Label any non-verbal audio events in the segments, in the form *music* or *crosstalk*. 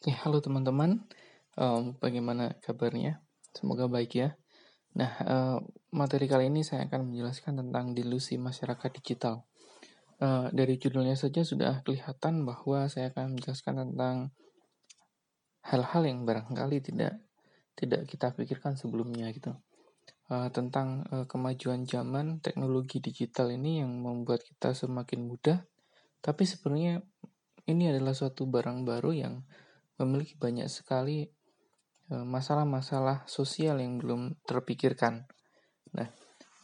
Ya, halo teman-teman. Um, bagaimana kabarnya? Semoga baik ya. Nah, uh, materi kali ini saya akan menjelaskan tentang delusi masyarakat digital. Uh, dari judulnya saja sudah kelihatan bahwa saya akan menjelaskan tentang hal-hal yang barangkali tidak tidak kita pikirkan sebelumnya gitu. Uh, tentang uh, kemajuan zaman teknologi digital ini yang membuat kita semakin mudah, tapi sebenarnya ini adalah suatu barang baru yang memiliki banyak sekali e, masalah-masalah sosial yang belum terpikirkan. Nah,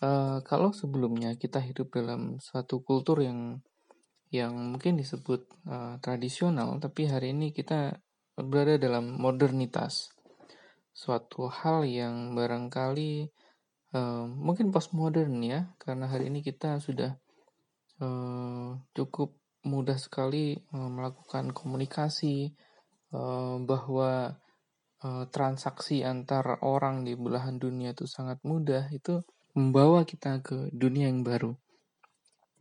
e, kalau sebelumnya kita hidup dalam suatu kultur yang yang mungkin disebut uh, tradisional, tapi hari ini kita berada dalam modernitas, suatu hal yang barangkali mungkin postmodern ya, karena hari ini kita sudah cukup mudah sekali melakukan komunikasi, Eh, bahwa uh, transaksi antar orang di belahan dunia itu sangat mudah itu membawa kita ke dunia yang baru.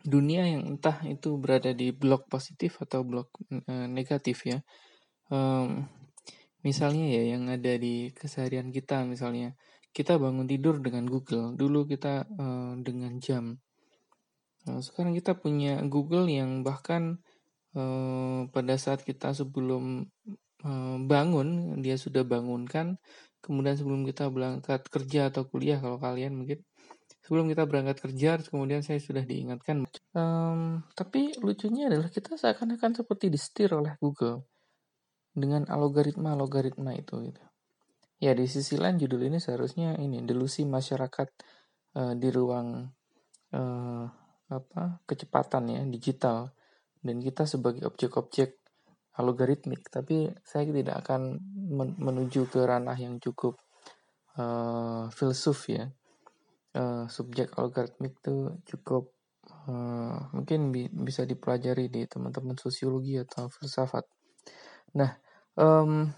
Dunia yang entah itu berada di blok positif atau blok uh, negatif ya. Misalnya ya yang ada di keseharian kita misalnya. Kita bangun tidur dengan Google. Dulu kita dengan jam. Nah, sekarang kita punya Google yang bahkan uh, pada saat kita sebelum Eh, bangun, dia sudah bangunkan, kemudian sebelum kita berangkat kerja atau kuliah kalau kalian mungkin sebelum kita berangkat kerja, kemudian saya sudah diingatkan. Um, tapi lucunya adalah kita seakan-akan seperti disetir oleh Google dengan algoritma-algoritma itu. Gitu. Ya di sisi lain judul ini seharusnya ini delusi masyarakat uh, di ruang uh, apa kecepatan ya digital dan kita sebagai objek-objek algoritmik, tapi saya tidak akan menuju ke ranah yang cukup uh, filsuf ya. Uh, subjek algoritmik itu cukup uh, mungkin bi bisa dipelajari di teman-teman sosiologi atau filsafat. Nah, um,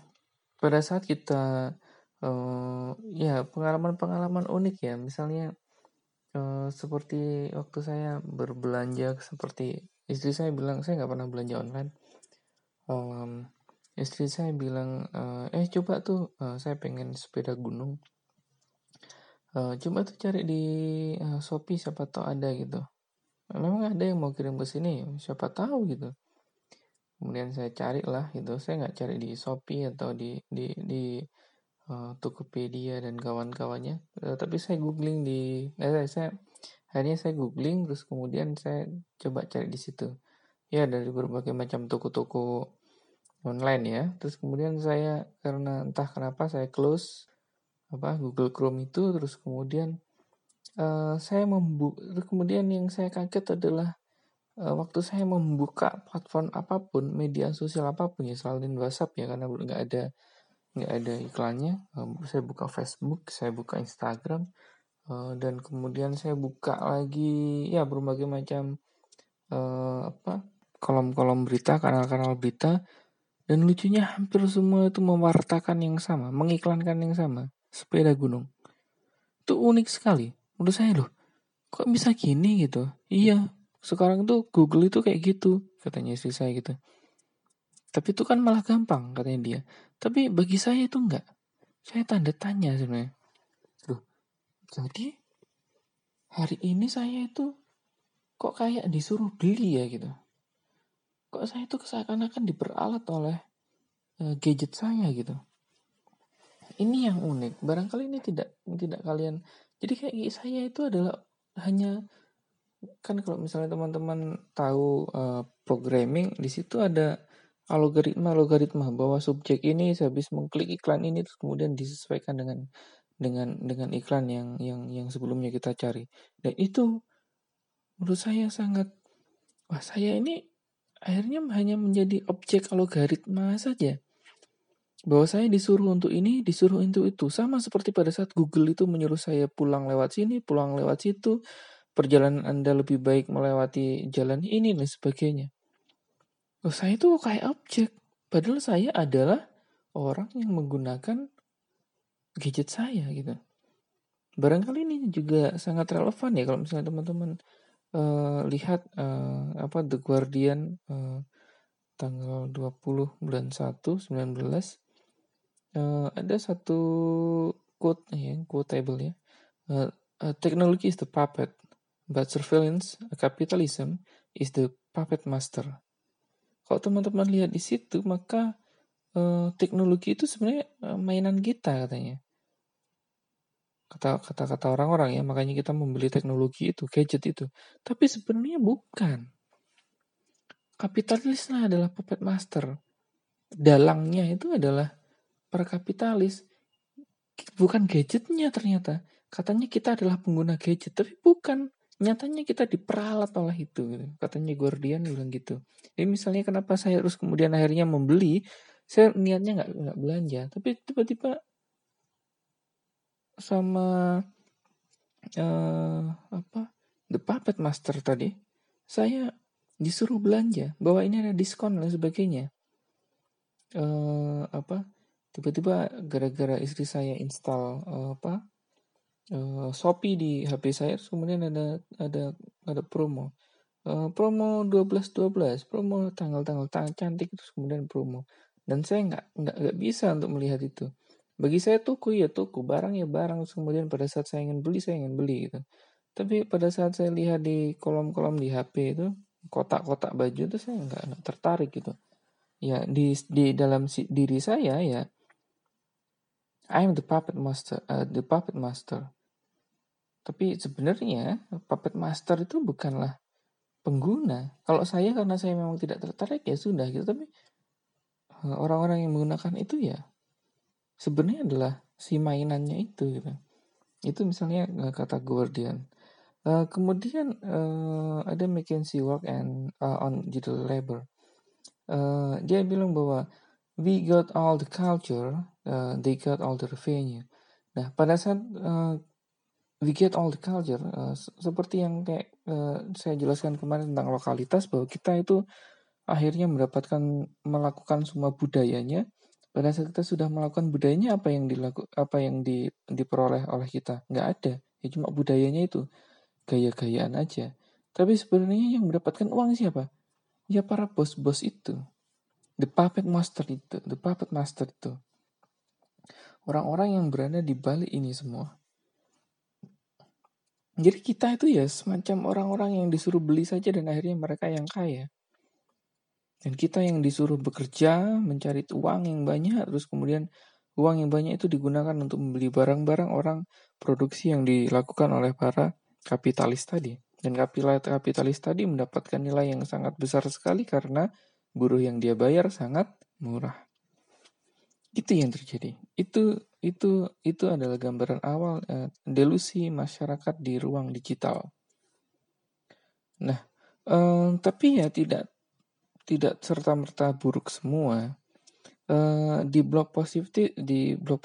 pada saat kita uh, ya pengalaman-pengalaman unik ya, misalnya uh, seperti waktu saya berbelanja seperti istri saya bilang saya nggak pernah belanja online. Um, istri saya bilang uh, eh coba tuh uh, saya pengen sepeda gunung. Uh, coba tuh cari di uh, shopee siapa tahu ada gitu. Memang ada yang mau kirim ke sini siapa tahu gitu. Kemudian saya cari lah gitu. Saya nggak cari di shopee atau di di di uh, tokopedia dan kawan-kawannya. Uh, tapi saya googling di eh, saya akhirnya saya googling terus kemudian saya coba cari di situ ya dari berbagai macam toko-toko online ya. Terus kemudian saya karena entah kenapa saya close apa Google Chrome itu terus kemudian uh, saya membuka kemudian yang saya kaget adalah uh, waktu saya membuka platform apa pun media sosial apa pun ya selain WhatsApp ya karena nggak ada nggak ada iklannya uh, saya buka Facebook saya buka Instagram uh, dan kemudian saya buka lagi ya berbagai macam uh, apa kolom-kolom berita kanal-kanal berita dan lucunya hampir semua itu mewartakan yang sama, mengiklankan yang sama, sepeda gunung. Itu unik sekali. Menurut saya loh, kok bisa gini gitu? Iya, sekarang tuh Google itu kayak gitu, katanya istri saya gitu. Tapi itu kan malah gampang, katanya dia. Tapi bagi saya itu enggak. Saya tanda tanya sebenarnya. Jadi hari ini saya itu kok kayak disuruh beli ya gitu. Kok saya itu seakan-akan diperalat oleh uh, gadget saya gitu. Ini yang unik. Barangkali ini tidak tidak kalian. Jadi kayak saya itu adalah hanya kan kalau misalnya teman-teman tahu uh, programming di situ ada algoritma algoritma bahwa subjek ini habis mengklik iklan ini terus kemudian disesuaikan dengan dengan dengan iklan yang yang yang sebelumnya kita cari dan itu menurut saya sangat wah saya ini akhirnya hanya menjadi objek algoritma saja. Bahwa saya disuruh untuk ini, disuruh untuk itu. Sama seperti pada saat Google itu menyuruh saya pulang lewat sini, pulang lewat situ. Perjalanan Anda lebih baik melewati jalan ini dan sebagainya. Oh, saya itu kayak objek. Padahal saya adalah orang yang menggunakan gadget saya gitu. Barangkali ini juga sangat relevan ya kalau misalnya teman-teman uh, lihat uh, apa The Guardian uh, tanggal 20 bulan 1 19 uh, ada satu quote ya quotable ya uh, technology is the puppet but surveillance capitalism is the puppet master kalau teman-teman lihat di situ maka uh, teknologi itu sebenarnya mainan kita katanya kata kata kata orang-orang ya makanya kita membeli teknologi itu gadget itu. Tapi sebenarnya bukan. Kapitalislah adalah puppet master. Dalangnya itu adalah para kapitalis. Bukan gadgetnya ternyata. Katanya kita adalah pengguna gadget tapi bukan. Nyatanya kita diperalat oleh itu gitu. katanya Guardian bilang gitu. Jadi misalnya kenapa saya harus kemudian akhirnya membeli saya niatnya nggak belanja. Tapi tiba-tiba sama uh, apa the puppet master tadi saya disuruh belanja bahwa ini ada diskon dan sebagainya. Uh, apa tiba-tiba gara-gara istri saya install uh, apa uh, Shopee di HP saya kemudian ada ada ada promo. Uh, promo 12 12 promo tanggal-tanggal cantik terus kemudian promo. Dan saya nggak nggak nggak bisa untuk melihat itu bagi saya tuku ya tuku barang ya barang kemudian pada saat saya ingin beli saya ingin beli gitu tapi pada saat saya lihat di kolom-kolom di HP itu kotak-kotak baju itu saya nggak, nggak tertarik gitu ya di di dalam si, diri saya ya I am the puppet master, uh, the puppet master. Tapi sebenarnya puppet master itu bukanlah pengguna. Kalau saya karena saya memang tidak tertarik ya sudah gitu. Tapi uh, orang-orang yang menggunakan itu ya sebenarnya adalah si mainannya itu gitu. Itu misalnya uh, kata Guardian. Uh, kemudian uh, ada McKinsey Work and uh, on Digital Labor. Uh, dia bilang bahwa we got all the culture, uh, they got all the revenue. Nah, pada saat uh, we get all the culture, uh, seperti yang kayak uh, saya jelaskan kemarin tentang lokalitas, bahwa kita itu akhirnya mendapatkan melakukan semua budayanya. Pada saat kita sudah melakukan budayanya, apa yang dilaku, apa yang di, diperoleh oleh kita? Nggak ada. Ya cuma budayanya itu gaya-gayaan aja. Tapi sebenarnya yang mendapatkan uang siapa? Ya para bos-bos itu the puppet master itu, the puppet master itu. Orang-orang yang berada di balik ini semua. Jadi kita itu ya semacam orang-orang yang disuruh beli saja dan akhirnya mereka yang kaya. Dan kita yang disuruh bekerja, mencari uang yang banyak, terus kemudian uang yang banyak itu digunakan untuk membeli barang-barang orang produksi yang dilakukan oleh para kapitalis tadi. Dan kapitalis tadi mendapatkan nilai yang sangat besar sekali karena buruh yang dia bayar sangat murah. Itu yang terjadi. Itu itu itu adalah gambaran awal eh, delusi masyarakat di ruang digital. Nah, eh, tapi ya tidak tidak serta merta buruk semua. Eh, di blog positif di blog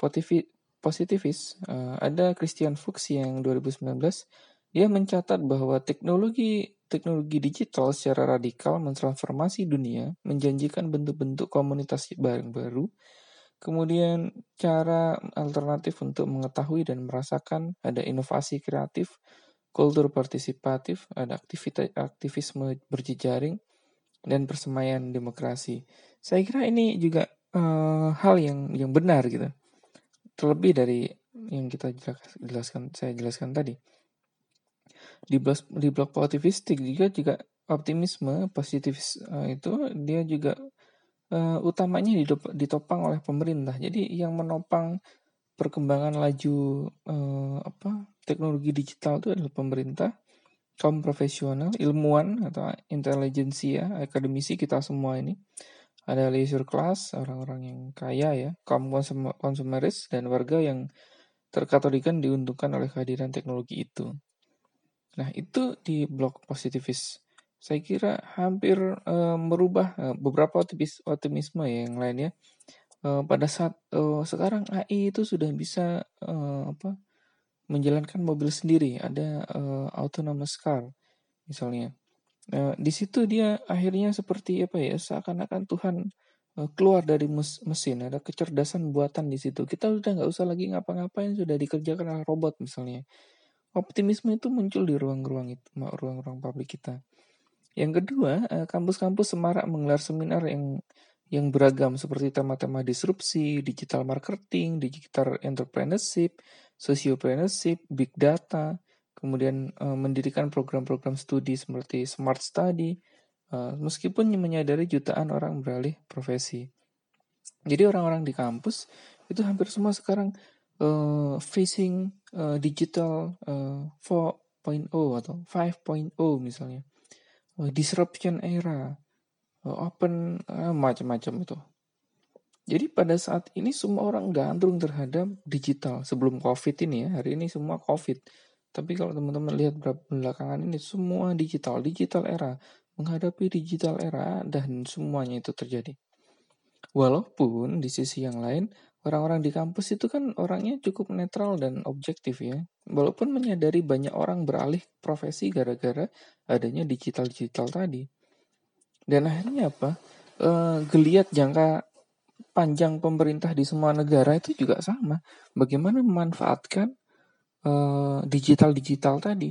positivis eh, ada Christian Fuchs yang 2019 dia mencatat bahwa teknologi teknologi digital secara radikal mentransformasi dunia, menjanjikan bentuk-bentuk komunitas bareng baru, kemudian cara alternatif untuk mengetahui dan merasakan ada inovasi kreatif, kultur partisipatif, ada aktivitas aktivisme berjejaring, dan persemaian demokrasi. Saya kira ini juga uh, hal yang yang benar gitu. Terlebih dari yang kita jelaskan saya jelaskan tadi di blog di blog positivistik juga juga optimisme positifis uh, itu dia juga uh, utamanya ditopang oleh pemerintah. Jadi yang menopang perkembangan laju uh, apa teknologi digital itu adalah pemerintah, kaum profesional, ilmuwan atau intelijensia, akademisi kita semua ini. Ada leisure class, orang-orang yang kaya ya, kaum konsumeris dan warga yang terkategorikan diuntungkan oleh kehadiran teknologi itu. Nah, itu di blog positivis. Saya kira hampir uh, merubah uh, beberapa optimis, optimisme ya yang lainnya. Uh, pada saat uh, sekarang AI itu sudah bisa uh, apa menjalankan mobil sendiri, ada uh, autonomous car misalnya. Uh, di situ dia akhirnya seperti apa ya seakan-akan Tuhan uh, keluar dari mes mesin, ada kecerdasan buatan di situ. Kita sudah nggak usah lagi ngapa-ngapain, sudah dikerjakan oleh robot misalnya optimisme itu muncul di ruang-ruang itu ruang-ruang publik kita Yang kedua, kampus-kampus semarak menggelar seminar yang yang beragam seperti tema-tema disrupsi, digital marketing, digital entrepreneurship, sociopreneurship, big data, kemudian uh, mendirikan program-program studi seperti smart study, uh, meskipun menyadari jutaan orang beralih profesi. Jadi orang-orang di kampus itu hampir semua sekarang uh, facing uh, digital uh, 4.0 atau 5.0 misalnya, uh, disruption era, open uh, macam-macam itu. Jadi pada saat ini semua orang gandrung terhadap digital sebelum COVID ini ya. Hari ini semua COVID. Tapi kalau teman-teman lihat belakangan ini semua digital, digital era, menghadapi digital era dan semuanya itu terjadi. Walaupun di sisi yang lain orang-orang di kampus itu kan orangnya cukup netral dan objektif ya. Walaupun menyadari banyak orang beralih profesi gara-gara adanya digital-digital tadi. Dan akhirnya apa? E, geliat jangka panjang pemerintah di semua negara itu juga sama. Bagaimana memanfaatkan uh, digital-digital tadi.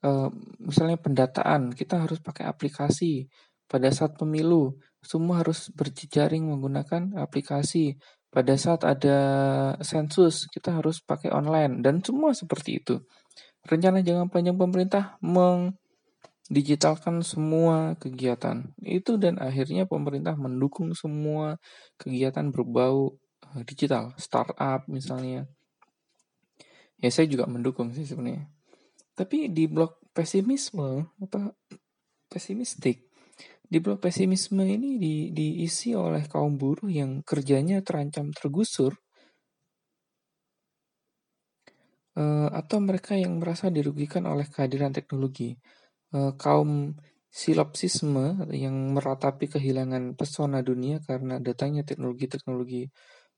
Uh, misalnya pendataan, kita harus pakai aplikasi. Pada saat pemilu, semua harus berjejaring menggunakan aplikasi. Pada saat ada sensus, kita harus pakai online. Dan semua seperti itu. Rencana jangka panjang pemerintah meng digitalkan semua kegiatan. Itu dan akhirnya pemerintah mendukung semua kegiatan berbau uh, digital startup misalnya. Ya saya juga mendukung sih sebenarnya. Tapi di blok pesimisme apa pesimistik di blok pesimisme ini di, diisi oleh kaum buruh yang kerjanya terancam tergusur uh, atau mereka yang merasa dirugikan oleh kehadiran teknologi uh, kaum silopsisme yang meratapi kehilangan pesona dunia karena datangnya teknologi-teknologi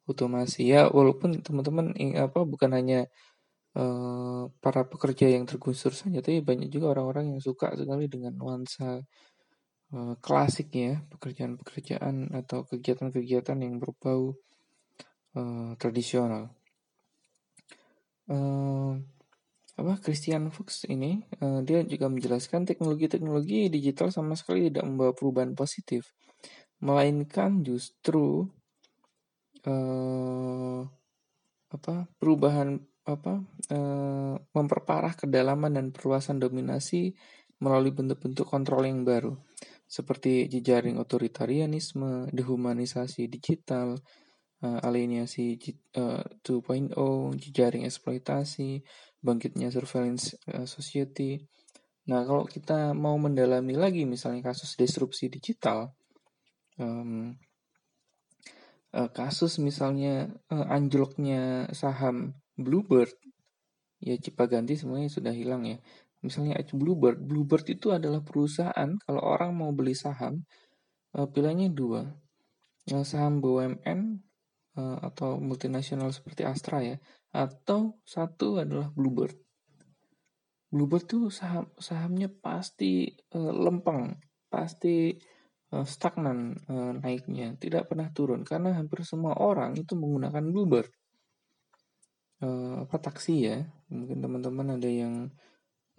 otomasi. Ya walaupun teman-teman apa bukan hanya uh, para pekerja yang tergusur saja tapi banyak juga orang-orang yang suka sekali dengan nuansa uh, klasik ya pekerjaan-pekerjaan atau kegiatan-kegiatan yang berbau tradisional apa Christian Fuchs ini uh, dia juga menjelaskan teknologi-teknologi digital sama sekali tidak membawa perubahan positif, melainkan justru uh, apa perubahan apa uh, memperparah kedalaman dan perluasan dominasi melalui bentuk-bentuk kontrol yang baru. Seperti jejaring otoritarianisme, dehumanisasi digital, uh, alienasi uh, 2.0, jejaring eksploitasi, bangkitnya surveillance uh, society. Nah, kalau kita mau mendalami lagi misalnya kasus disrupsi digital, um, uh, kasus misalnya uh, anjloknya saham Bluebird, ya Cipaganti semuanya sudah hilang ya. Misalnya Bluebird, Bluebird itu adalah perusahaan kalau orang mau beli saham, uh, pilihannya dua, uh, saham BUMN uh, atau multinasional seperti Astra ya, atau satu adalah Bluebird. Bluebird tuh saham sahamnya pasti uh, lempeng, pasti uh, stagnan uh, naiknya, tidak pernah turun karena hampir semua orang itu menggunakan Bluebird. Uh, apa taksi ya? Mungkin teman-teman ada yang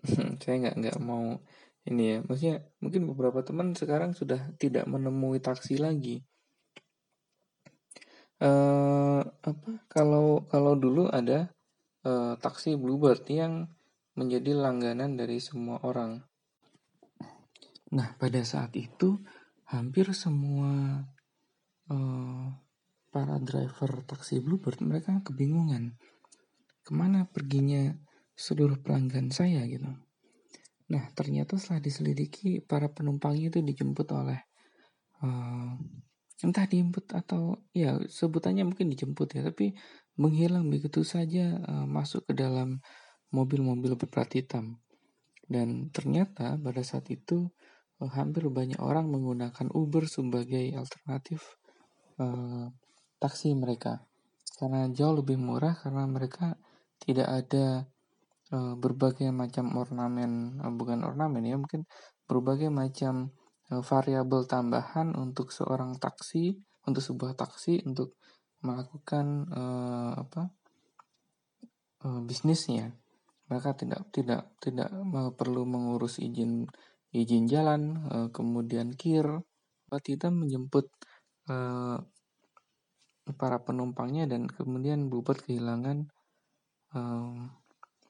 *laughs* saya nggak nggak mau ini ya, maksudnya mungkin beberapa teman sekarang sudah tidak menemui taksi lagi uh, apa, kalau kalau dulu ada, uh, taksi Bluebird yang menjadi langganan dari semua orang. Nah, pada saat itu hampir semua, uh, para driver taksi Bluebird mereka kebingungan, ke mana perginya seluruh pelanggan saya gitu. Nah, ternyata setelah diselidiki para penumpangnya itu dijemput oleh, uh, entah dijemput atau ya sebutannya mungkin dijemput ya tapi menghilang begitu saja uh, masuk ke dalam mobil-mobil berplat hitam. Dan ternyata pada saat itu uh, hampir banyak orang menggunakan Uber sebagai alternatif uh, taksi mereka. Karena jauh lebih murah karena mereka tidak ada uh, berbagai macam ornamen uh, bukan ornamen ya mungkin berbagai macam variabel tambahan untuk seorang taksi, untuk sebuah taksi untuk melakukan uh, apa uh, bisnisnya. Mereka tidak tidak tidak perlu mengurus izin izin jalan, uh, kemudian kir, kita menjemput uh, para penumpangnya dan kemudian Bluebird kehilangan uh,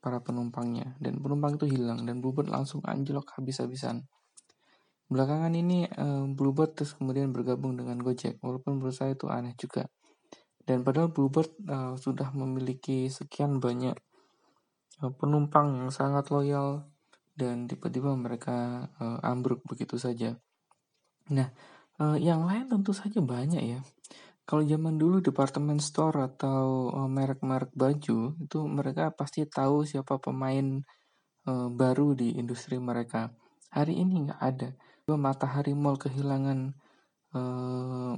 para penumpangnya dan penumpang itu hilang dan Bluebird langsung anjlok habis-habisan. Belakangan ini uh, Bluebird terus kemudian bergabung dengan Gojek walaupun menurut saya itu aneh juga. Dan padahal Bluebird uh, sudah memiliki sekian banyak uh, penumpang yang sangat loyal dan tiba-tiba mereka uh, ambruk begitu saja. Nah, uh, yang lain tentu saja banyak ya. Kalau zaman dulu department store atau merek-merek baju itu mereka pasti tahu siapa pemain uh, baru di industri mereka. Hari ini nggak ada. Matahari Mall kehilangan uh,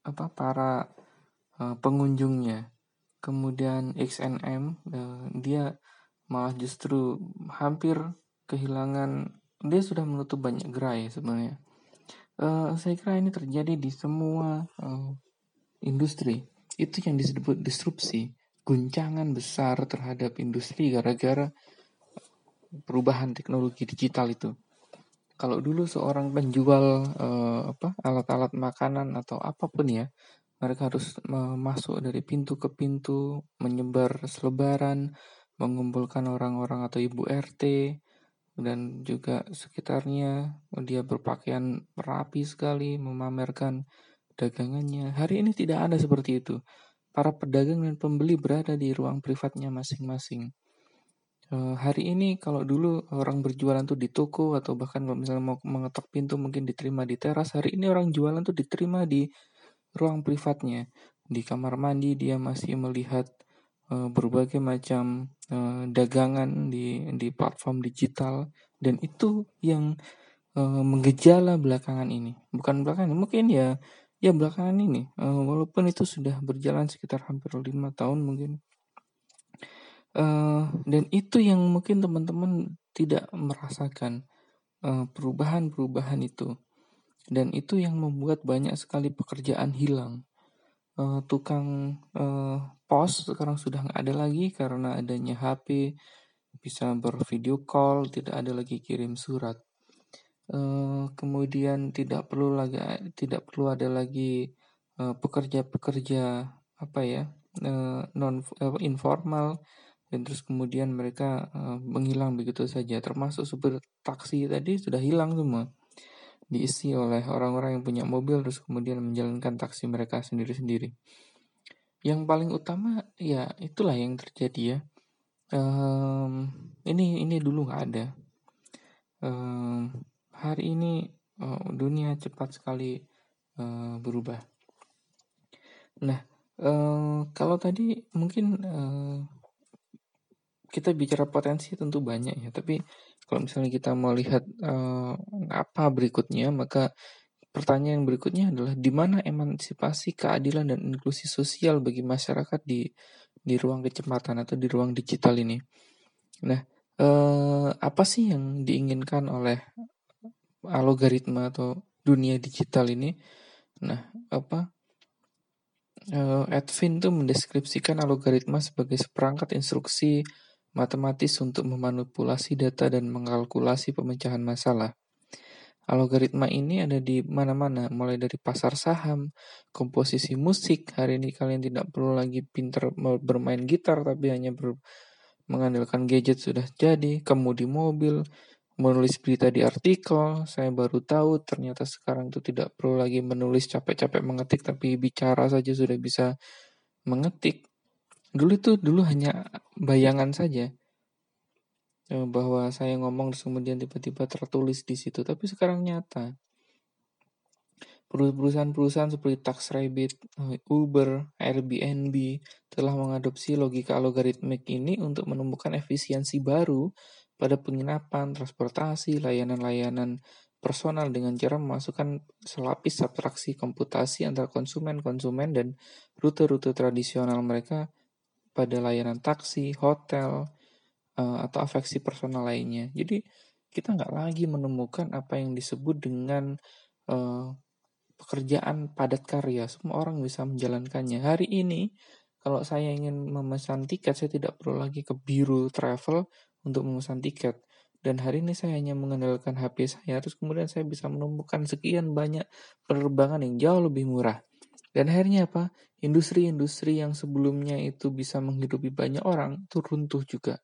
apa para uh, pengunjungnya. Kemudian XNM uh, dia malah justru hampir kehilangan dia sudah menutup banyak gerai sebenarnya. Uh, saya kira ini terjadi di semua uh, industri. Itu yang disebut disrupsi, guncangan besar terhadap industri gara-gara perubahan teknologi digital itu. Kalau dulu seorang penjual uh, apa alat-alat makanan atau apa pun ya, mereka harus masuk dari pintu ke pintu, menyebar selebaran, mengumpulkan orang-orang atau ibu RT, dan juga sekitarnya. Dia berpakaian rapi sekali, memamerkan dagangannya. Hari ini tidak ada seperti itu. Para pedagang dan pembeli berada di ruang privatnya masing-masing. Uh, hari ini kalau dulu orang berjualan tuh di toko atau bahkan kalau misalnya mau mengetok pintu mungkin diterima di teras. Hari ini orang jualan tuh diterima di ruang privatnya. Di kamar mandi dia masih melihat uh, berbagai macam uh, dagangan di di platform digital dan itu yang uh, menggejala belakangan ini. Bukan belakangan, mungkin ya ya belakangan ini. Uh, walaupun itu sudah berjalan sekitar hampir lima tahun mungkin. Uh, dan itu yang mungkin teman-teman tidak merasakan perubahan-perubahan uh, itu dan itu yang membuat banyak sekali pekerjaan hilang. Uh, tukang uh, pos sekarang sudah nggak ada lagi karena adanya HP, bisa bervideo call, tidak ada lagi kirim surat. Uh, kemudian tidak perlu lagi tidak perlu ada lagi pekerja-pekerja apa ya non informal dan terus kemudian mereka uh, menghilang begitu saja termasuk supir taksi tadi sudah hilang semua diisi oleh orang-orang yang punya mobil terus kemudian menjalankan taksi mereka sendiri-sendiri. Yang paling utama ya itulah yang terjadi ya. Um, ini ini dulu nggak ada. Um, hari ini uh, dunia cepat sekali uh, berubah. Nah, uh, kalau tadi mungkin uh, kita bicara potensi tentu banyak ya, tapi kalau misalnya kita mau lihat uh, apa berikutnya, maka pertanyaan berikutnya adalah di mana emansipasi, keadilan dan inklusi sosial bagi masyarakat di di ruang kecepatan atau di ruang digital ini. Nah, uh, apa sih yang diinginkan oleh algoritma atau dunia digital ini? Nah, apa? Uh, Edwin itu mendeskripsikan algoritma sebagai seperangkat instruksi matematis untuk memanipulasi data dan mengkalkulasi pemecahan masalah. Algoritma ini ada di mana-mana, mulai dari pasar saham, komposisi musik. Hari ini kalian tidak perlu lagi pinter bermain gitar, tapi hanya mengandalkan gadget sudah jadi. Kemudi mobil, menulis berita di artikel. Saya baru tahu ternyata sekarang itu tidak perlu lagi menulis capek-capek mengetik, tapi bicara saja sudah bisa mengetik. Dulu itu dulu hanya bayangan saja eh, bahwa saya ngomong terus kemudian tiba-tiba tertulis di situ, tapi sekarang nyata. Perusahaan-perusahaan seperti TaxRabbit, eh, Uber, Airbnb telah mengadopsi logika algoritmik ini untuk menemukan efisiensi baru pada penginapan, transportasi, layanan-layanan personal dengan cara memasukkan selapis abstraksi komputasi antara konsumen-konsumen dan rute-rute tradisional mereka pada layanan taksi, hotel, uh, atau afeksi personal lainnya. Jadi kita nggak lagi menemukan apa yang disebut dengan uh, pekerjaan padat karya. Semua orang bisa menjalankannya. Hari ini kalau saya ingin memesan tiket, saya tidak perlu lagi ke biru travel untuk memesan tiket. dan hari ini saya hanya mengandalkan HP saya, terus kemudian saya bisa menemukan sekian banyak penerbangan yang jauh lebih murah. Dan akhirnya apa? Industri-industri yang sebelumnya itu bisa menghidupi banyak orang itu runtuh juga.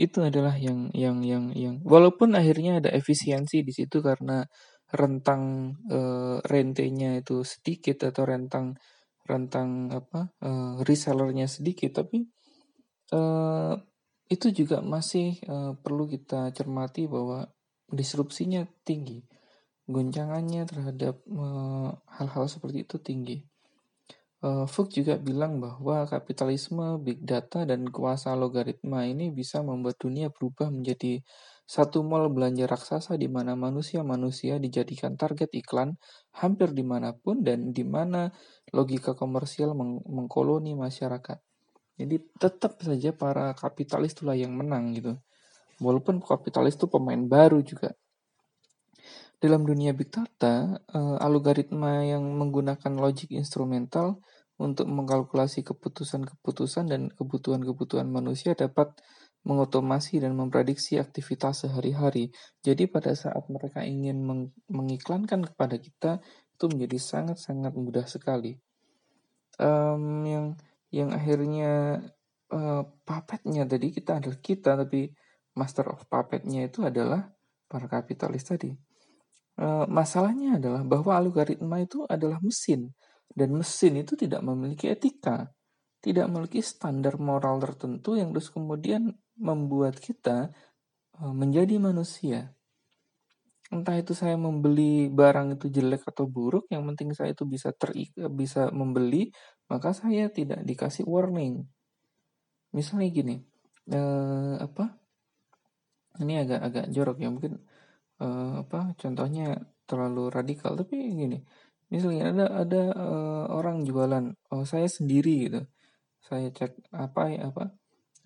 Itu adalah yang yang yang yang walaupun akhirnya ada efisiensi di situ karena rentang uh, rentenya itu sedikit atau rentang rentang apa uh, resellernya sedikit tapi uh, itu juga masih uh, perlu kita cermati bahwa disrupsinya tinggi goncangannya terhadap hal-hal uh, seperti itu tinggi. Uh, Fuk juga bilang bahwa kapitalisme, big data, dan kuasa logaritma ini bisa membuat dunia berubah menjadi satu mall belanja raksasa di mana manusia-manusia dijadikan target iklan hampir di mana pun dan di mana logika komersial meng mengkoloni masyarakat. Jadi tetap saja para kapitalis itulah yang menang gitu. Walaupun kapitalis itu pemain baru juga dalam dunia big data, uh, algoritma yang menggunakan logic instrumental untuk mengkalkulasi keputusan-keputusan dan kebutuhan-kebutuhan manusia dapat mengotomasi dan memprediksi aktivitas sehari-hari. Jadi pada saat mereka ingin meng mengiklankan kepada kita, itu menjadi sangat-sangat mudah sekali. Um, yang yang akhirnya uh, puppetnya tadi kita adalah kita, tapi master of puppetnya itu adalah para kapitalis tadi. Eh, masalahnya adalah bahwa algoritma itu adalah mesin dan mesin itu tidak memiliki etika, tidak memiliki standar moral tertentu yang terus kemudian membuat kita uh, menjadi manusia. Entah itu saya membeli barang itu jelek atau buruk, yang penting saya itu bisa ter bisa membeli, maka saya tidak dikasih warning. Misalnya gini, uh, apa? Ini agak agak jorok ya mungkin uh, apa contohnya terlalu radikal. Tapi gini misalnya ada ada uh, orang jualan oh saya sendiri gitu. Saya cek apa ya apa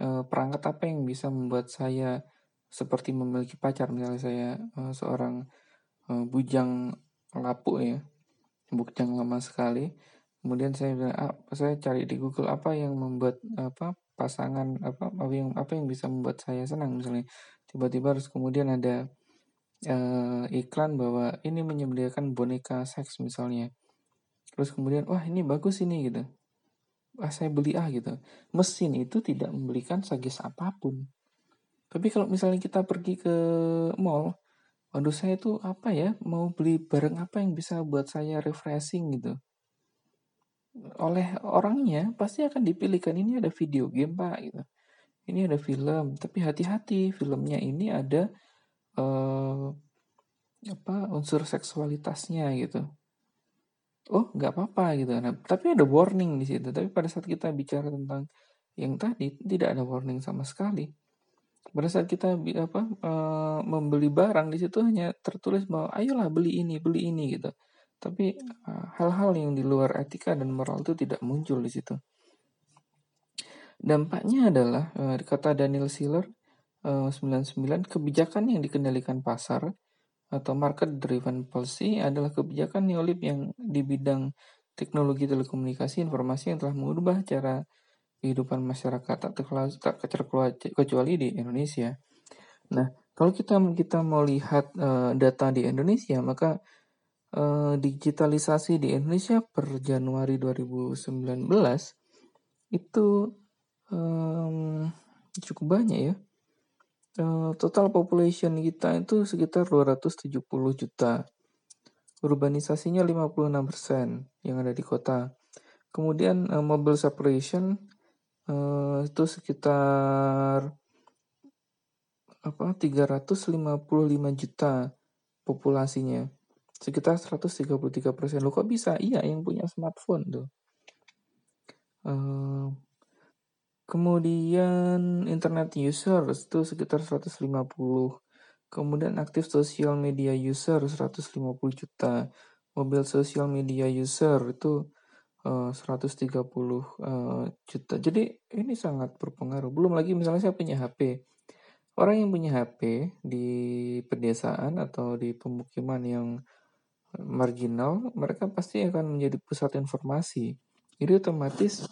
uh, perangkat apa yang bisa membuat saya seperti memiliki pacar. Misalnya saya uh, seorang uh, bujang lapuk ya bujang lama sekali. Kemudian saya bilang ah, saya cari di Google apa yang membuat apa pasangan apa apa yang apa yang bisa membuat saya senang misalnya. Tiba-tiba harus kemudian ada uh, iklan bahwa ini menyediakan boneka seks misalnya. Terus kemudian, wah ini bagus ini gitu. Wah saya beli ah gitu. Mesin itu tidak membelikan sagis apa pun. Tapi kalau misalnya kita pergi ke mall, waduh saya itu apa ya, mau beli barang apa yang bisa buat saya refreshing gitu. Oleh orangnya pasti akan dipilihkan ini ada video game pak gitu. Ini ada film, tapi hati-hati filmnya ini ada uh, apa unsur seksualitasnya gitu. Oh nggak apa-apa gitu. Nah, tapi ada warning di situ. Tapi pada saat kita bicara tentang yang tadi tidak ada warning sama sekali. Pada saat kita apa uh, membeli barang di situ hanya tertulis bahwa ayolah beli ini beli ini gitu. Tapi hal-hal uh, yang di luar etika dan moral itu tidak muncul di situ. Dampaknya adalah kata Daniel Siller 99 eh, kebijakan yang dikendalikan pasar atau market driven policy adalah kebijakan neolib yang di bidang teknologi telekomunikasi informasi yang telah mengubah cara kehidupan masyarakat tak, tak kecuali di Indonesia. Nah, kalau kita kita mau lihat uh, data di Indonesia, maka uh, digitalisasi di Indonesia per Januari 2019 itu um, cukup banyak ya total population kita itu sekitar 270 juta. Urbanisasinya 56% yang ada di kota. Kemudian uh, mobile separation uh, itu sekitar apa 355 juta populasinya. Sekitar 133 persen. Lo kok bisa? Iya, yang punya smartphone tuh. Uh, Kemudian internet user itu sekitar 150. Kemudian aktif sosial media user 150 juta. Mobil sosial media user itu uh, 130 uh, juta. Jadi ini sangat berpengaruh. Belum lagi misalnya saya punya HP. Orang yang punya HP di pedesaan atau di pemukiman yang marginal, mereka pasti akan menjadi pusat informasi. Jadi otomatis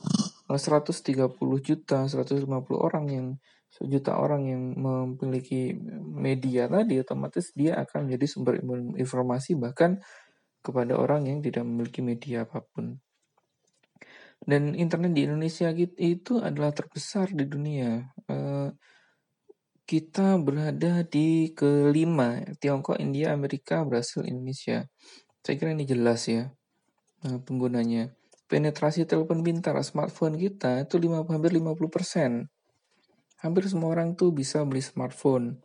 130 juta, 150 orang yang sejuta orang yang memiliki media tadi otomatis dia akan menjadi sumber informasi bahkan kepada orang yang tidak memiliki media apa pun. Dan internet di Indonesia itu adalah terbesar di dunia. Eh, kita berada di kelima, Tiongkok, India, Amerika, Brasil, Indonesia. Saya kira ini jelas ya eh, penggunanya. Penetrasi telepon pintar smartphone kita itu 5, hampir 50 persen. Hampir semua orang tuh bisa beli smartphone.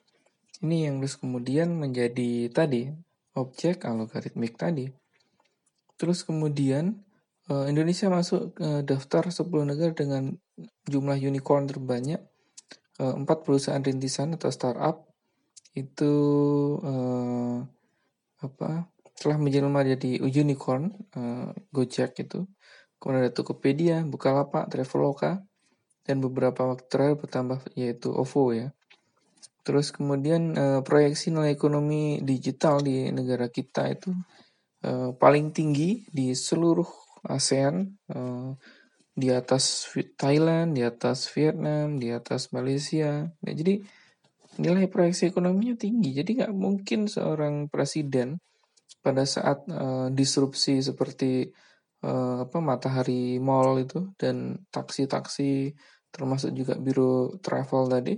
Ini yang terus kemudian menjadi tadi objek algoritmik tadi. Terus kemudian Eh, Indonesia masuk ke daftar 10 negara dengan jumlah unicorn terbanyak. Uh, empat perusahaan rintisan atau startup itu uh, apa telah menjelma jadi unicorn uh, Gojek itu. Kemudian ada Tokopedia, Bukalapak, Traveloka, dan beberapa waktu terakhir bertambah yaitu OVO ya. Terus kemudian uh, proyeksi nilai ekonomi digital di negara kita itu uh, paling tinggi di seluruh ASEAN uh, di atas Thailand, di atas Vietnam, di atas Malaysia. Nah, jadi nilai proyeksi ekonominya tinggi. Jadi nggak mungkin seorang presiden pada saat disrupsi seperti uh, apa matahari mall itu dan taksi-taksi termasuk juga biro travel tadi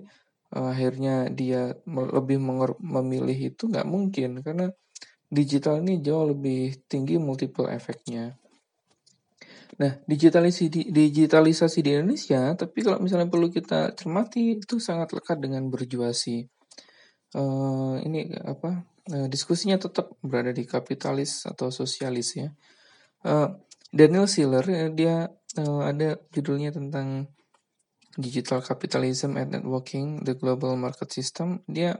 uh, akhirnya dia lebih memilih itu nggak mungkin karena digital ini jauh lebih tinggi multiple efeknya. Nah, digitalisasi digitalisasi di Indonesia, tapi kalau misalnya perlu kita cermati itu sangat lekat dengan berjuasi. Uh, ini apa? Uh, diskusinya tetap berada di kapitalis atau sosialis ya. Uh, Daniel Siller dia uh, ada judulnya tentang digital capitalism and networking the global market system. Dia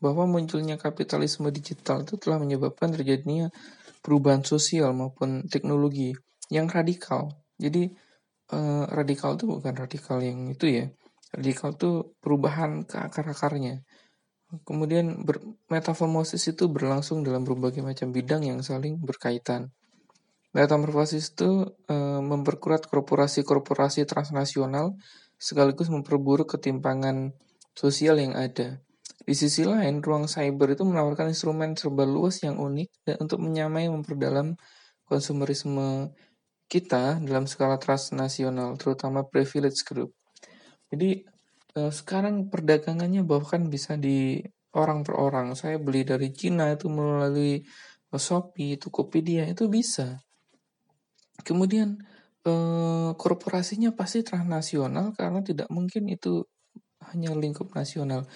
bahwa munculnya kapitalisme digital itu telah menyebabkan terjadinya perubahan sosial maupun teknologi yang radikal. Jadi eh, radikal itu bukan radikal yang itu ya. Radikal itu perubahan ke akar-akarnya. Kemudian ber, metamorfosis itu berlangsung dalam berbagai macam bidang yang saling berkaitan. Metamorfosis itu e, memperkuat korporasi-korporasi transnasional sekaligus memperburuk ketimpangan sosial yang ada. Di sisi lain, ruang cyber itu menawarkan instrumen serba luas yang unik dan untuk menyamai memperdalam konsumerisme kita dalam skala transnasional, terutama privilege group. Jadi eh, sekarang perdagangannya bahkan bisa di orang per orang. Saya beli dari Cina itu melalui Shopee, Tokopedia itu bisa. Kemudian eh, korporasinya pasti transnasional karena tidak mungkin itu hanya lingkup nasional.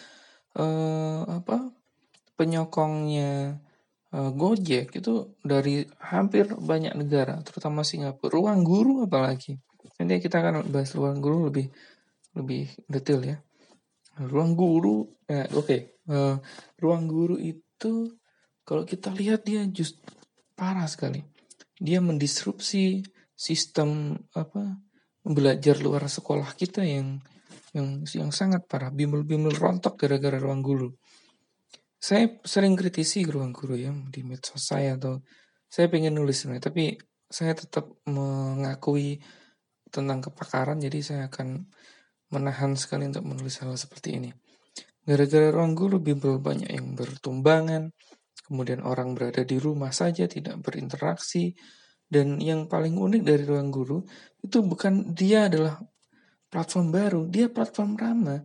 Eh, apa penyokongnya uh, Gojek itu dari hampir banyak negara, terutama Singapura. Ruang guru apalagi. Nanti kita akan bahas ruang guru lebih lebih detail ya. Ruang guru, ya, oke. Okay. Eh, ruang guru itu kalau kita lihat dia just parah sekali. Dia mendisrupsi sistem apa belajar luar sekolah kita yang yang yang sangat parah. Bimbel-bimbel rontok gara-gara ruang guru saya sering kritisi ruang guru ya di medsos saya atau saya pengen nulis sebenarnya tapi saya tetap mengakui tentang kepakaran jadi saya akan menahan sekali untuk menulis hal seperti ini gara-gara ruang guru bimbel banyak yang bertumbangan kemudian orang berada di rumah saja tidak berinteraksi. Dan yang paling unik dari ruang guru itu bukan dia adalah platform baru dia platform ramah.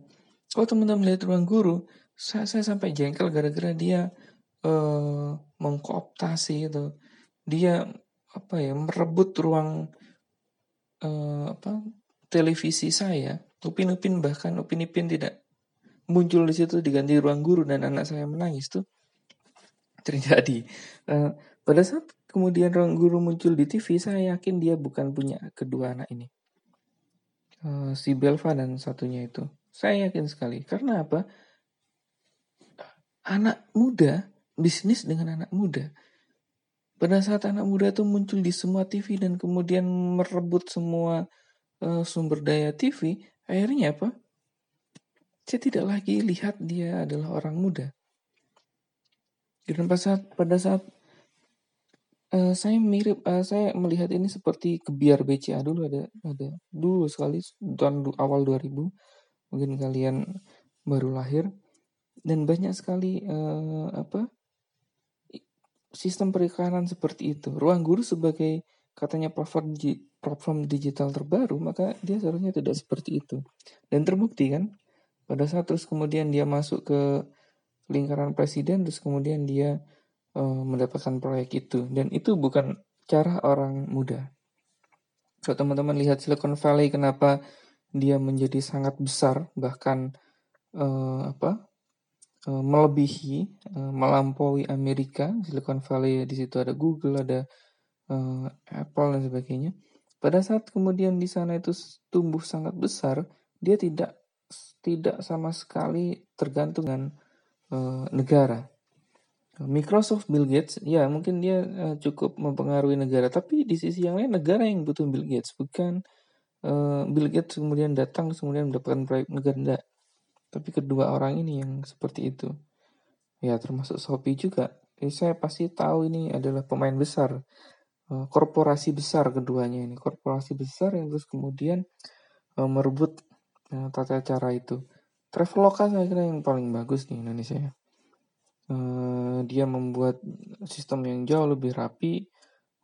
Kalau teman-teman lihat ruang guru saya, saya sampai jengkel gara-gara dia uh, mengkooptasi itu. Dia apa ya merebut ruang uh, apa televisi saya. Upin Upin bahkan Upin Ipin tidak muncul di situ diganti ruang guru dan anak saya menangis tuh terjadi uh, pada saat kemudian ruang guru muncul di TV saya yakin dia bukan punya kedua anak ini uh, si Belva dan satunya itu saya yakin sekali karena apa anak muda, bisnis dengan anak muda. Pada saat anak muda itu muncul di semua TV dan kemudian merebut semua uh, sumber daya TV, akhirnya apa? Saya tidak lagi lihat dia adalah orang muda. Dan pada saat pada saat uh, saya mirip, uh, saya melihat ini seperti kebiar BCA dulu ada ada dulu sekali tahun awal 2000 mungkin kalian baru lahir dan banyak sekali uh, apa sistem periklanan seperti itu. Ruang guru sebagai katanya platform platform digital terbaru, maka dia seharusnya tidak seperti itu. Dan terbukti kan, pada saat terus kemudian dia masuk ke lingkaran presiden, terus kemudian dia uh, mendapatkan proyek itu. Dan itu bukan cara orang muda. Kalau teman-teman lihat Silicon Valley, kenapa dia menjadi sangat besar, bahkan uh, apa uh, melebihi, uh, melampaui Amerika, Silicon Valley di situ ada Google, ada uh, Apple dan sebagainya. Pada saat kemudian di sana itu tumbuh sangat besar, dia tidak tidak sama sekali tergantung uh, negara. Microsoft Bill Gates, ya mungkin dia uh, cukup mempengaruhi negara, tapi di sisi yang lain negara yang butuh Bill Gates, bukan uh, Bill Gates kemudian datang kemudian mendapatkan proyek negara enggak. Tapi kedua orang ini yang seperti itu. Ya termasuk Shopee juga. Eh, saya pasti tahu ini adalah pemain besar Eh, korporasi besar keduanya ini korporasi besar yang terus kemudian uh, merebut uh, tata cara itu Traveloka saya kira yang paling bagus di Indonesia ya. Uh, dia membuat sistem yang jauh lebih rapi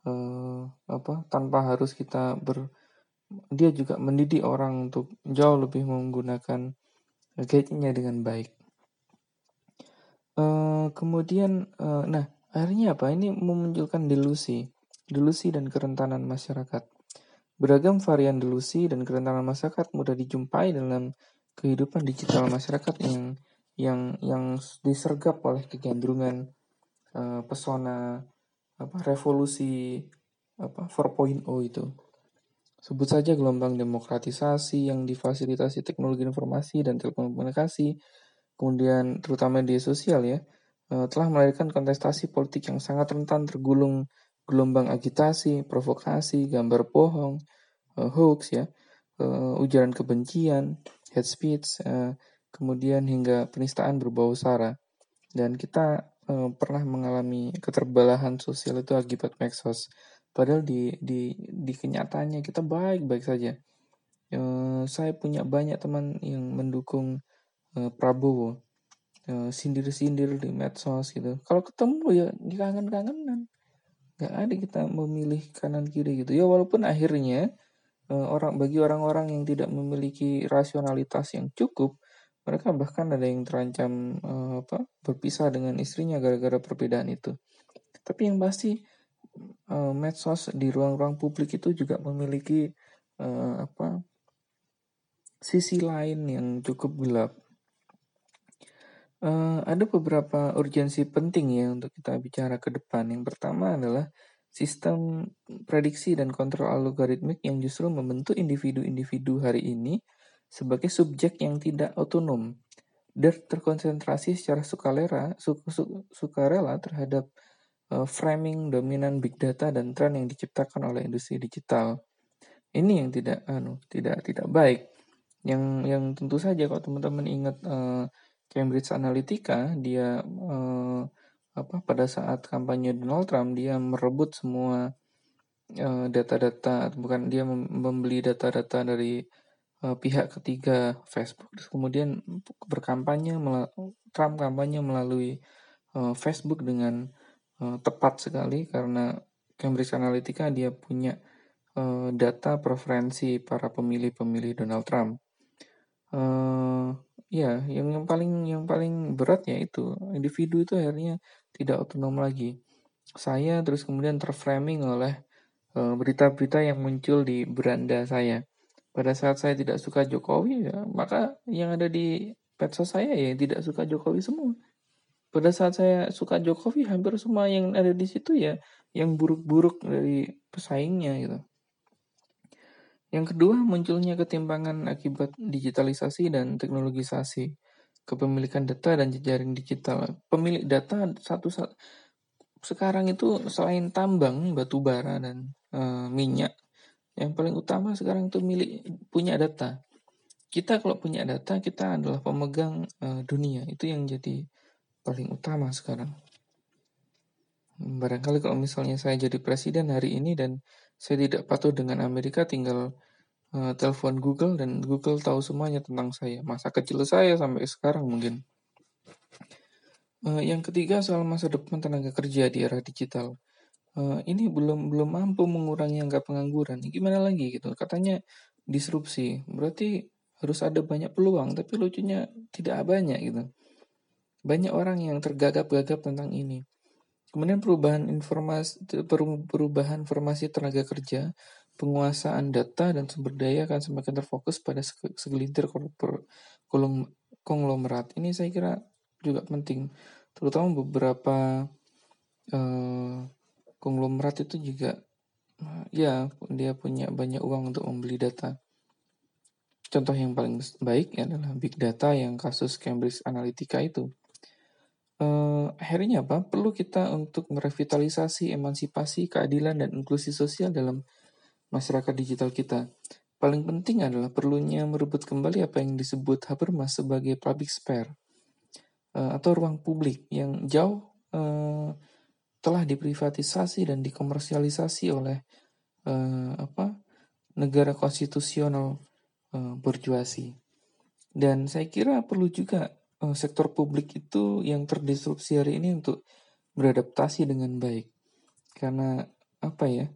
uh, apa tanpa harus kita ber dia juga mendidik orang untuk jauh lebih menggunakan gadgetnya dengan baik. Uh, kemudian uh, nah akhirnya apa? Ini memunculkan delusi delusi dan kerentanan masyarakat. Beragam varian delusi dan kerentanan masyarakat mudah dijumpai dalam kehidupan digital masyarakat yang yang yang disergap oleh kegandrungan uh, pesona apa revolusi apa 4.0 itu. Sebut saja gelombang demokratisasi yang difasilitasi teknologi informasi dan telekomunikasi, kemudian terutama media sosial ya, uh, telah melahirkan kontestasi politik yang sangat rentan tergulung gelombang agitasi, provokasi, gambar bohong, uh, hoax ya, ujaran kebencian, hate speech, uh, kemudian hingga penistaan berbau sara. Dan kita uh, pernah mengalami keterbelahan sosial itu akibat medsos. Padahal di di di kenyataannya kita baik-baik saja. Uh, saya punya banyak teman yang mendukung uh, Prabowo, sindir-sindir di medsos gitu. Kalau ketemu ya kangen-kangenan nggak ada kita memilih kanan kiri gitu ya walaupun akhirnya orang bagi orang-orang yang tidak memiliki rasionalitas yang cukup mereka bahkan ada yang terancam uh, apa berpisah dengan istrinya gara-gara perbedaan itu tapi yang pasti uh, medsos di ruang-ruang publik itu juga memiliki apa sisi lain yang cukup gelap ada beberapa urgensi penting ya untuk kita bicara ke depan. Yang pertama adalah sistem prediksi dan kontrol algoritmik yang justru membentuk individu-individu hari ini sebagai subjek yang tidak otonom dan terkonsentrasi secara sukarela, su, su, sukarela terhadap uh, framing dominan big data dan tren yang diciptakan oleh industri digital. Ini yang tidak anu tidak tidak baik. Yang yang tentu saja kalau teman-teman ingat uh, Cambridge Analytica dia eh, apa pada saat kampanye Donald Trump dia merebut semua eh, data-data uh, bukan dia membeli data-data dari uh, pihak ketiga Facebook Terus kemudian berkampanye Trump kampanye melalui uh, Facebook dengan uh, tepat sekali karena Cambridge Analytica dia punya uh, data preferensi para pemilih-pemilih Donald Trump. Uh, ya yang yang paling yang paling berat ya itu individu itu akhirnya tidak otonom lagi. Saya terus kemudian terframing oleh berita-berita uh, yang muncul di beranda saya. Pada saat saya tidak suka Jokowi, ya, maka yang ada di medsos saya ya tidak suka Jokowi semua. Pada saat saya suka Jokowi, hampir semua yang ada di situ ya yang buruk-buruk dari pesaingnya gitu. Yang kedua, munculnya ketimpangan akibat digitalisasi dan teknologisasi kepemilikan data dan jejaring digital. Pemilik data satu sekarang itu selain tambang, batu bara dan e, minyak, yang paling utama sekarang itu milik punya data. Kita kalau punya data, kita adalah pemegang e, dunia. Itu yang jadi paling utama sekarang. Barangkali kalau misalnya saya jadi presiden hari ini dan saya tidak patuh dengan Amerika, tinggal uh, telepon Google dan Google tahu semuanya tentang saya, masa kecil saya sampai sekarang mungkin. Uh, yang ketiga soal masa depan tenaga kerja di era digital. Uh, ini belum belum mampu mengurangi angka pengangguran. Gimana lagi gitu? Katanya disrupsi. Berarti harus ada banyak peluang, tapi lucunya tidak banyak gitu. Banyak orang yang tergagap-gagap tentang ini. Kemudian perubahan informasi perubahan informasi tenaga kerja, penguasaan data dan sumber daya akan semakin terfokus pada segelintir konglomerat. Ini saya kira juga penting, terutama beberapa eh, konglomerat itu juga ya dia punya banyak uang untuk membeli data. Contoh yang paling baik adalah big data yang kasus Cambridge Analytica itu uh, akhirnya apa? Perlu kita untuk merevitalisasi emansipasi, keadilan, dan inklusi sosial dalam masyarakat digital kita. Paling penting adalah perlunya merebut kembali apa yang disebut Habermas sebagai public spare uh, atau ruang publik yang jauh uh, telah diprivatisasi dan dikomersialisasi oleh uh, apa negara konstitusional uh, berjuasi. Dan saya kira perlu juga uh, sektor publik itu yang terdisrupsi hari ini untuk beradaptasi dengan baik. Karena apa ya?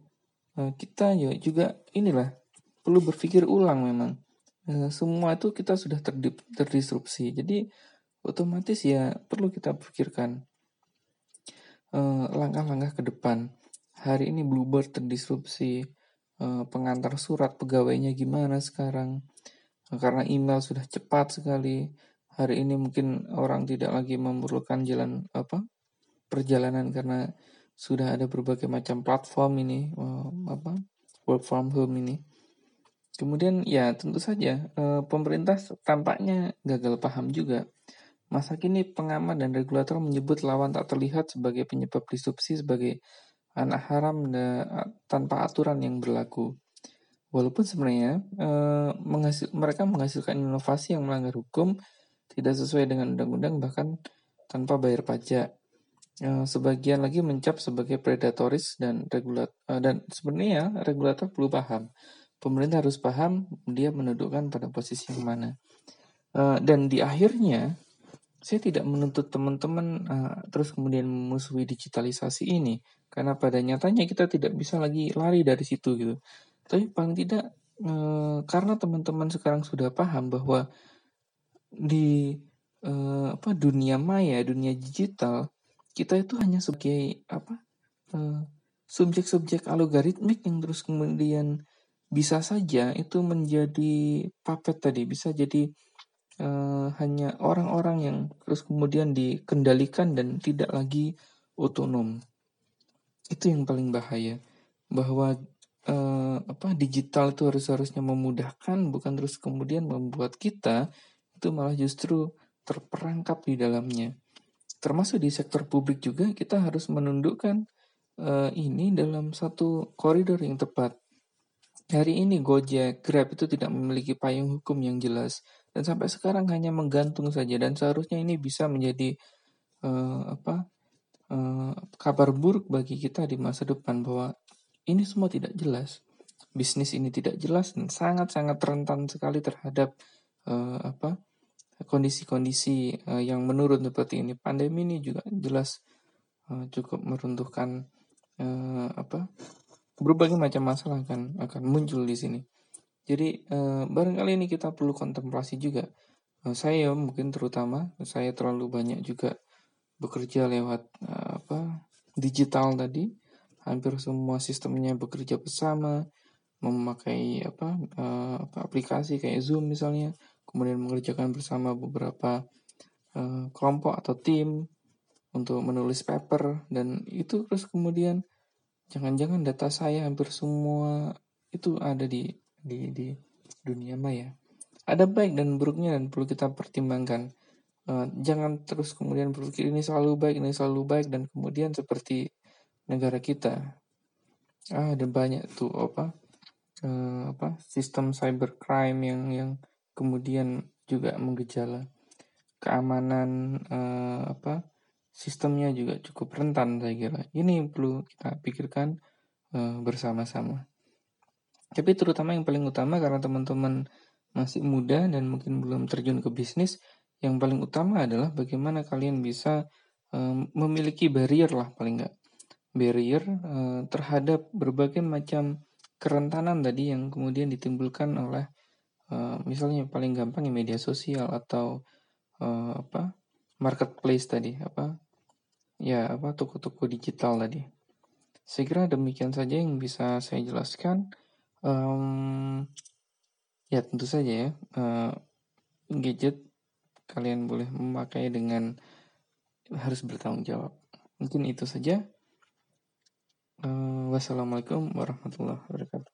Uh, kita ya juga inilah perlu berpikir ulang memang. Uh, semua itu kita sudah terdi terdisrupsi. Jadi otomatis ya perlu kita pikirkan langkah-langkah uh, ke depan. Hari ini Bluebird terdisrupsi, pengantar surat pegawainya gimana sekarang? Karena email sudah cepat sekali, hari ini mungkin orang tidak lagi memerlukan jalan apa perjalanan karena sudah ada berbagai macam platform ini uh, apa work from home ini. Kemudian ya tentu saja uh, pemerintah tampaknya gagal paham juga. Masa kini pengamat dan regulator menyebut lawan tak terlihat sebagai penyebab disrupsi sebagai anak haram tanpa aturan yang berlaku. Walaupun sebenarnya menghasil, mereka menghasilkan inovasi yang melanggar hukum tidak sesuai dengan undang-undang bahkan tanpa bayar pajak. Uh, sebagian lagi mencap sebagai predatoris dan regulat uh, dan sebenarnya regulator perlu paham. Pemerintah harus paham dia menundukkan pada posisi yang mana. Uh, dan di akhirnya saya tidak menuntut teman-teman terus kemudian memusuhi digitalisasi ini karena pada nyatanya kita tidak bisa lagi lari dari situ gitu. Tapi paling tidak karena teman-teman sekarang sudah paham bahwa di apa dunia maya, dunia digital, kita itu hanya sebagai apa uh, subjek-subjek algoritmik yang terus kemudian bisa saja itu menjadi puppet tadi, bisa jadi uh, hanya orang-orang yang terus kemudian dikendalikan dan tidak lagi otonom. Itu yang paling bahaya, bahwa uh, apa digital itu harus harusnya memudahkan, bukan terus kemudian membuat kita itu malah justru terperangkap di dalamnya. Termasuk di sektor publik juga kita harus menundukkan uh, ini dalam satu koridor yang tepat. Hari ini Gojek, Grab itu tidak memiliki payung hukum yang jelas dan sampai sekarang hanya menggantung saja dan seharusnya ini bisa menjadi uh, apa uh, kabar buruk bagi kita di masa depan bahwa ini semua tidak jelas bisnis ini tidak jelas dan sangat-sangat rentan sekali terhadap uh, apa kondisi-kondisi uh, yang menurun seperti ini. Pandemi ini juga jelas uh, cukup meruntuhkan uh, apa berbagai macam masalah akan akan muncul di sini. Jadi uh, barangkali ini kita perlu kontemplasi juga. Uh, saya mungkin terutama saya terlalu banyak juga bekerja lewat uh, apa digital tadi. Hampir semua sistemnya bekerja bersama, memakai apa, uh, apa aplikasi kayak Zoom misalnya kemudian mengerjakan bersama beberapa uh, kelompok atau tim untuk menulis paper dan itu terus kemudian jangan-jangan data saya hampir semua itu ada di di di dunia maya. Ada baik dan buruknya dan perlu kita pertimbangkan. Uh, jangan terus kemudian berpikir ini selalu baik, ini selalu baik dan kemudian seperti negara kita. Ah, ada banyak tuh apa uh, apa sistem cybercrime yang yang kemudian juga menggejala keamanan eh, apa sistemnya juga cukup rentan saya kira. Ini perlu kita pikirkan eh, bersama-sama. Tapi terutama yang paling utama karena teman-teman masih muda dan mungkin belum terjun ke bisnis, yang paling utama adalah bagaimana kalian bisa um, memiliki barrier lah paling nggak. Barrier uh, terhadap berbagai macam kerentanan tadi yang kemudian ditimbulkan oleh uh, misalnya paling gampang ya media sosial atau uh, apa marketplace tadi apa ya apa toko-toko digital tadi. Saya kira demikian saja yang bisa saya jelaskan. Um, ya tentu saja ya uh, gadget kalian boleh memakai dengan harus bertanggung jawab. Mungkin itu saja. Uh, wassalamualaikum warahmatullahi wabarakatuh.